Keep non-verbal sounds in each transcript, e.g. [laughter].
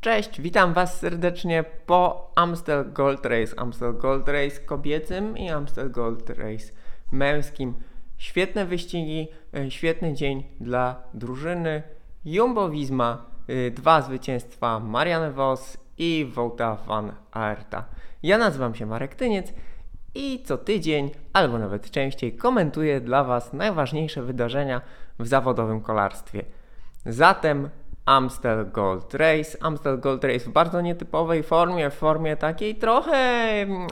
Cześć, witam Was serdecznie po Amstel Gold Race. Amstel Gold Race kobiecym i Amstel Gold Race męskim. Świetne wyścigi, e, świetny dzień dla drużyny Jumbo Visma. E, dwa zwycięstwa Marianne Vos i Wouta van Aerta. Ja nazywam się Marek Tyniec i co tydzień, albo nawet częściej, komentuję dla Was najważniejsze wydarzenia w zawodowym kolarstwie. Zatem Amstel Gold Race. Amstel Gold Race w bardzo nietypowej formie, w formie takiej trochę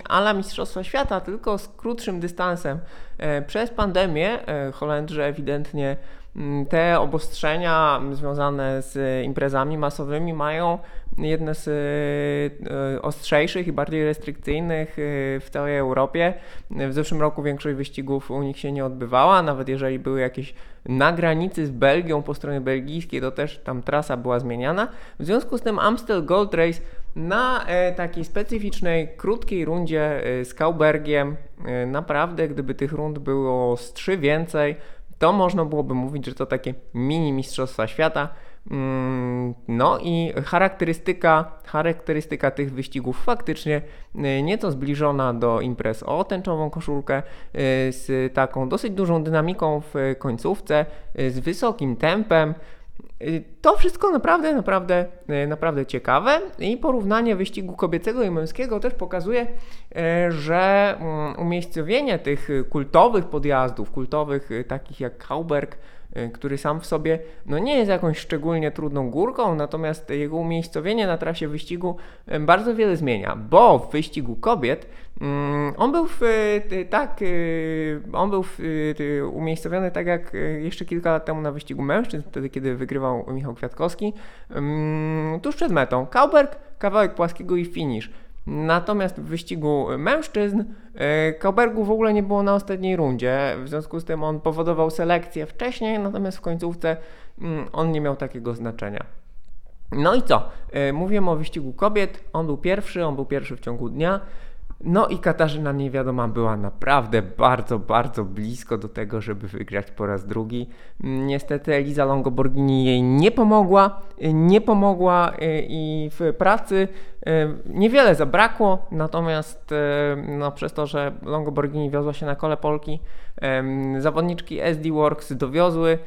ala Mistrzostwa Świata, tylko z krótszym dystansem. E, przez pandemię e, Holendrzy ewidentnie mm, te obostrzenia związane z imprezami masowymi mają jedne z e, ostrzejszych i bardziej restrykcyjnych w całej Europie. W zeszłym roku większość wyścigów u nich się nie odbywała, nawet jeżeli były jakieś na granicy z Belgią po stronie belgijskiej, to też tam trasa była zmieniana. W związku z tym Amstel Gold Race na e, takiej specyficznej, krótkiej rundzie e, z Kaubergiem, e, naprawdę gdyby tych rund było z trzy więcej, to można byłoby mówić, że to takie mini mistrzostwa świata. Mm, no i charakterystyka, charakterystyka tych wyścigów faktycznie nieco zbliżona do imprez o tęczową koszulkę, z taką dosyć dużą dynamiką w końcówce, z wysokim tempem. To wszystko naprawdę, naprawdę, naprawdę ciekawe i porównanie wyścigu kobiecego i męskiego też pokazuje, że mm, umiejscowienie tych kultowych podjazdów, kultowych takich jak Kauberg, Y, który sam w sobie no nie jest jakąś szczególnie trudną górką, natomiast jego umiejscowienie na trasie wyścigu y, bardzo wiele zmienia, bo w wyścigu kobiet on był w, y, tak, on był w, umiejscowiony tak jak jeszcze kilka lat temu na wyścigu mężczyzn, wtedy kiedy wygrywał Michał Kwiatkowski, mm, tuż przed metą. Kauberg, kawałek płaskiego i finish. Natomiast w wyścigu mężczyzn e, Kaubergu w ogóle nie było na ostatniej rundzie, w związku z tym on powodował selekcję wcześniej, natomiast w końcówce mm, on nie miał takiego znaczenia. No i co? E, mówiłem o wyścigu kobiet, on był pierwszy, on był pierwszy w ciągu dnia. No i Katarzyna Niewiadoma była naprawdę bardzo, bardzo blisko do tego, żeby wygrać po raz drugi. Niestety Eliza Longoborghini jej nie pomogła, nie pomogła y, i w pracy y, niewiele zabrakło, natomiast y, no, przez to, że Longoborghini wiozła się na kole Polki, zawodniczki SD Works dowiozły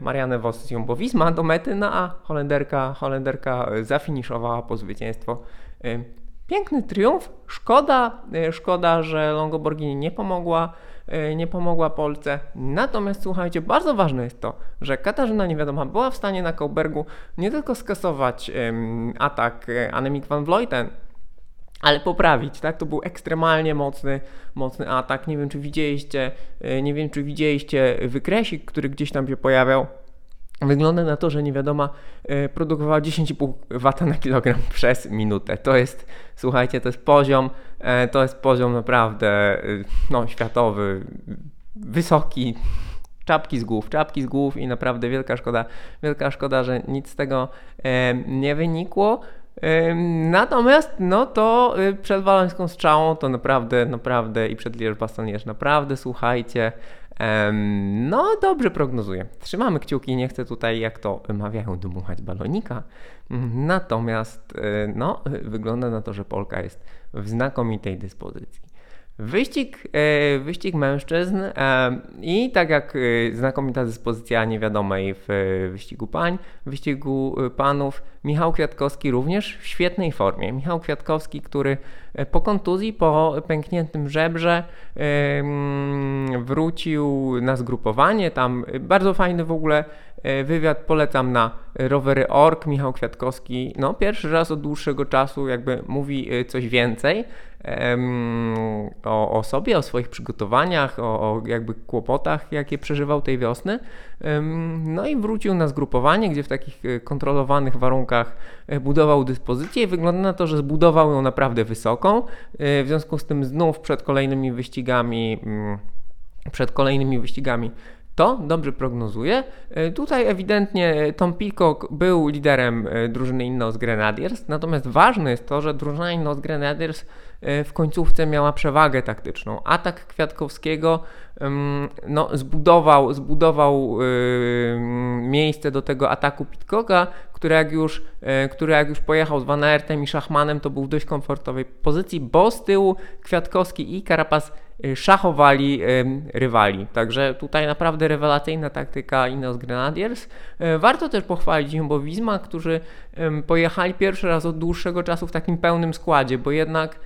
Marianne Vos z Jumbo Visma do mety, no a Holenderka, Holenderka zafiniszowała po zwycięstwo Piękny triumf. Szkoda, e, szkoda, że Longoborghini nie pomogła, e, nie pomogła Polce. Natomiast słuchajcie, bardzo ważne jest to, że Katarzyna Niewiadoma była w stanie na Kołbergu nie tylko skasować um, atak e, Anemik van Vleuten, ale poprawić, tak? To był ekstremalnie mocny, mocny atak. Nie wiem, czy widzieliście, nie wiem, czy widzieliście wykresik, który gdzieś tam się pojawiał Wygląda na to, że nie wiadoma e, produkowała 10,5 W na kilogram [laughs] przez minutę. To jest, słuchajcie, to jest poziom, e, to jest poziom naprawdę e, no, światowy, wysoki. Czapki z głów, czapki z głów i naprawdę wielka szkoda, wielka szkoda, że nic z tego nie wynikło. Natomiast no to przed walońską strzałą to naprawdę, naprawdę i przed Liège-Bastogne naprawdę słuchajcie, no, dobrze prognozuję. Trzymamy kciuki, nie chcę tutaj, jak to mawiają, dmuchać balonika. Natomiast, e, no, wygląda na to, że Polka jest w znakomitej dyspozycji. Wyścig, e, wyścig mężczyzn i tak jak znakomita dyspozycja niewiadomej w wyścigu pań, w wyścigu panów, Michał Kwiatkowski również w świetnej formie. Michał Kwiatkowski, który po kontuzji, po pękniętym żebrze wrócił na zgrupowanie, tam bardzo fajny w ogóle e, wywiad polecam na rowery org. Michał Kwiatkowski, no pierwszy raz od dłuższego czasu jakby mówi e, coś więcej o, o sobie, o swoich przygotowaniach, o, o jakby kłopotach, jakie przeżywał tej wiosny. No i wrócił na zgrupowanie, gdzie w takich e, kontrolowanych warunkach budował dyspozycję i wygląda na to, że zbudował ją naprawdę wysoką. W związku z tym znów przed kolejnymi wyścigami mm, przed kolejnymi wyścigami to dobrze prognozuje. Tutaj ewidentnie Tom Peacock był liderem drużyny Innos Grenadiers, natomiast ważne jest to, że drużyna Innos Grenadiers w końcówce miała przewagę taktyczną. Atak Kwiatkowskiego no, zbudował, zbudował miejsce do tego ataku Pitcocka, który jak już, e, który jak już pojechał z Van Aertem i Szachmanem, to był w dość komfortowej pozycji, bo z tyłu Kwiatkowski i Karapas e, szachowali rywali. Także tutaj naprawdę rewelacyjna taktyka Ineos Grenadiers. E, warto też pochwalić Jumbo Visma, którzy pojechali pierwszy raz od dłuższego czasu w takim pełnym składzie, bo jednak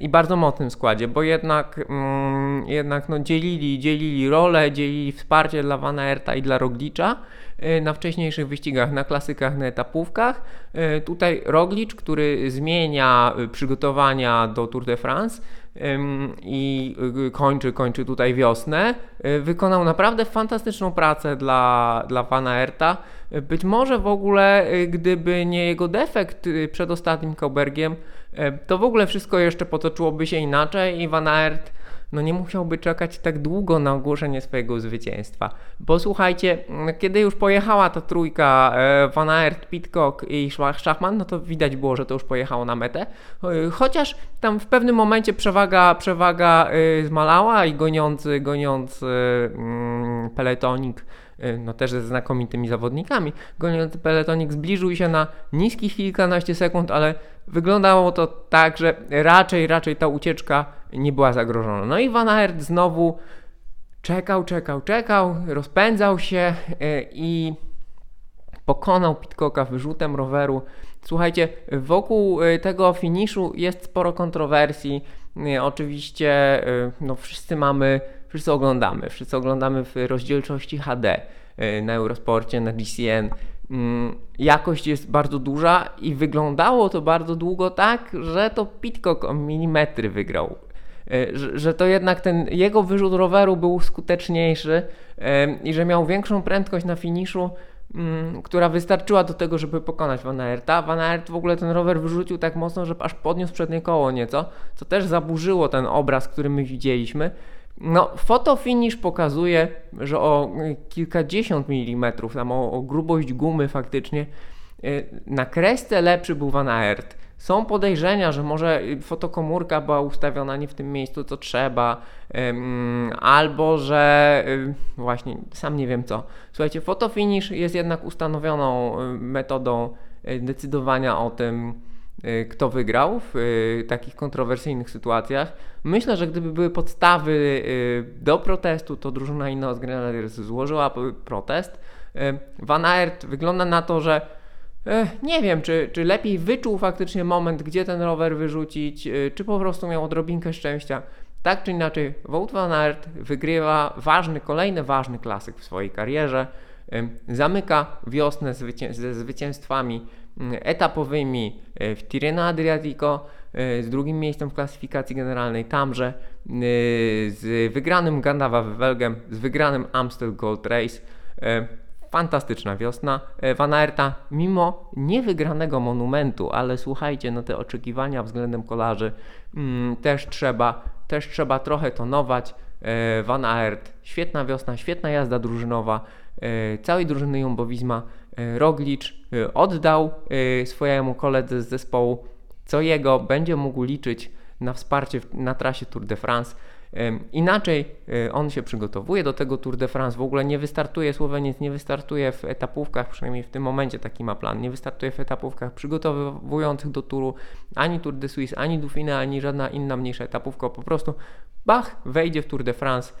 i bardzo mocnym składzie, bo jednak, mm, jednak no, dzielili, dzielili rolę, dzielili wsparcie dla Van Aerta i dla Roglicza. E, na wcześniejszych wyścigach, na klasykach, na etapówkach. E, tutaj Roglic, który zmienia e, przygotowania do Tour de France i kończy, kończy tutaj wiosnę, wykonał naprawdę fantastyczną pracę dla, dla Van Aerta. Być może w ogóle, gdyby nie jego defekt przed ostatnim Kaubergiem, to w ogóle wszystko jeszcze potoczyłoby się inaczej i Van Aert no nie musiałby czekać tak długo na ogłoszenie swojego zwycięstwa. Bo słuchajcie, kiedy już pojechała ta trójka e, Van Aert, Pitcock i Schachman, no to widać było, że to już pojechało na metę. E, chociaż tam w pewnym momencie przewaga, przewaga e, zmalała i goniący, goniący mm, peletonik no też ze znakomitymi zawodnikami. Goniący peletonik zbliżył się na niskich kilkanaście sekund, ale wyglądało to tak, że raczej, raczej ta ucieczka nie była zagrożona. No i Van Aert znowu czekał, czekał, czekał, rozpędzał się e, i pokonał Pitcocka wyrzutem roweru. Słuchajcie, wokół e, tego finiszu jest sporo kontrowersji. E, oczywiście no, wszyscy mamy, wszyscy oglądamy, wszyscy oglądamy w rozdzielczości HD na Eurosporcie, na GCN. Mm, jakość jest bardzo duża i wyglądało to bardzo długo tak, że to Pitcock o milimetry wygrał. E, że, to jednak ten jego wyrzut roweru był skuteczniejszy i że miał większą prędkość na finiszu, mm, która wystarczyła do tego, żeby pokonać Van Aerta. Van Aert w ogóle ten rower wyrzucił tak mocno, że aż podniósł przednie koło nieco, co też zaburzyło ten obraz, który my widzieliśmy. No, fotofinish pokazuje, że o kilkadziesiąt milimetrów, tam o, o grubość gumy faktycznie, y, na kresce lepszy był Van Aert. Są podejrzenia, że może fotokomórka była ustawiona nie w tym miejscu, co trzeba, albo że y, właśnie sam nie wiem co. Słuchajcie, fotofinish jest jednak ustanowioną y, metodą decydowania o tym, Y, kto wygrał w y, takich kontrowersyjnych sytuacjach. Myślę, że gdyby były podstawy y, do protestu, to drużyna Ineos Grenadiers złożyła protest. Van Aert wygląda na to, że nie wiem, czy, czy lepiej wyczuł faktycznie moment, gdzie ten rower wyrzucić, czy po prostu miał odrobinkę szczęścia. Tak czy inaczej, Wout van Aert wygrywa ważny, kolejny ważny klasyk w swojej karierze. Zamyka wiosnę ze zwycięstwami etapowymi e, w Tirreno Adriatico, e, z drugim miejscem w klasyfikacji generalnej tamże, e, z wygranym Gandawa Welgem, z wygranym Amstel Gold Race. Fantastyczna wiosna Van Aerta, mimo niewygranego monumentu, ale słuchajcie, no te oczekiwania względem kolarzy też trzeba, też trzeba trochę tonować. Van Aert, świetna wiosna, świetna jazda drużynowa, całej drużyny Jumbo Visma E, Roglicz e, oddał e, swojemu koledze z zespołu, co jego będzie mógł liczyć na wsparcie na trasie Tour de France. Inaczej on się przygotowuje do tego Tour de France, w ogóle nie wystartuje, Słoweniec nie wystartuje w etapówkach, przynajmniej w tym momencie taki ma plan, nie wystartuje w etapówkach przygotowujących do Touru ani Tour de Suisse, ani Dauphiné, ani żadna inna mniejsza etapówka, po prostu Bach wejdzie w Tour de France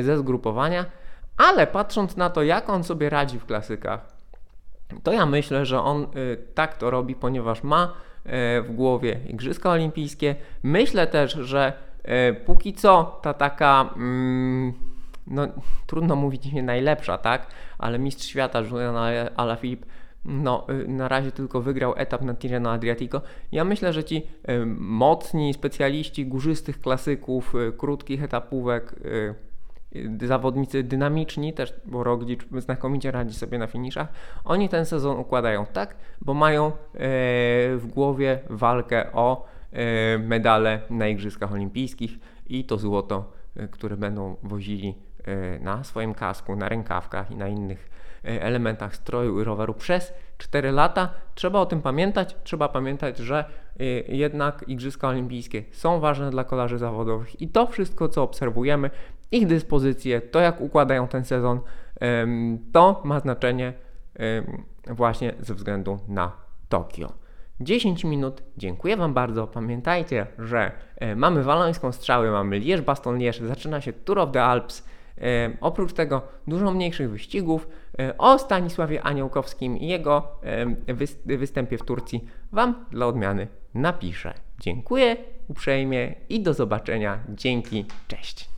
ze zgrupowania, ale patrząc na to, jak on sobie radzi w klasykach, to ja myślę, że on y, tak to robi, ponieważ ma y, w głowie Igrzyska Olimpijskie. Myślę też, że póki co ta taka, mm, no trudno mówić nie najlepsza, tak, ale mistrz świata Julian Alaphilippe no, na razie tylko wygrał etap na Tirreno Adriatico. Ja myślę, że ci mocni specjaliści górzystych klasyków, krótkich etapówek, zawodnicy dynamiczni, też bo Roglic znakomicie radzi sobie na finiszach, oni ten sezon układają tak, bo mają w głowie walkę o medale na Igrzyskach Olimpijskich i to złoto, które będą wozili na swoim kasku, na rękawkach i na innych elementach stroju i roweru przez 4 lata. Trzeba o tym pamiętać. Trzeba pamiętać, że e, jednak Igrzyska Olimpijskie są ważne dla kolarzy zawodowych i to wszystko, co obserwujemy, ich dyspozycje, to jak układają ten sezon, to ma znaczenie właśnie ze względu na Tokio. 10 minut, dziękuję Wam bardzo. Pamiętajcie, że e, mamy walońską strzały, mamy Lierz Baston Lierz, zaczyna się Tour of the Alps. Oprócz tego dużo mniejszych wyścigów o Stanisławie Aniołkowskim i jego wys- występie w Turcji Wam dla odmiany napiszę. Dziękuję uprzejmie i do zobaczenia. Dzięki, cześć.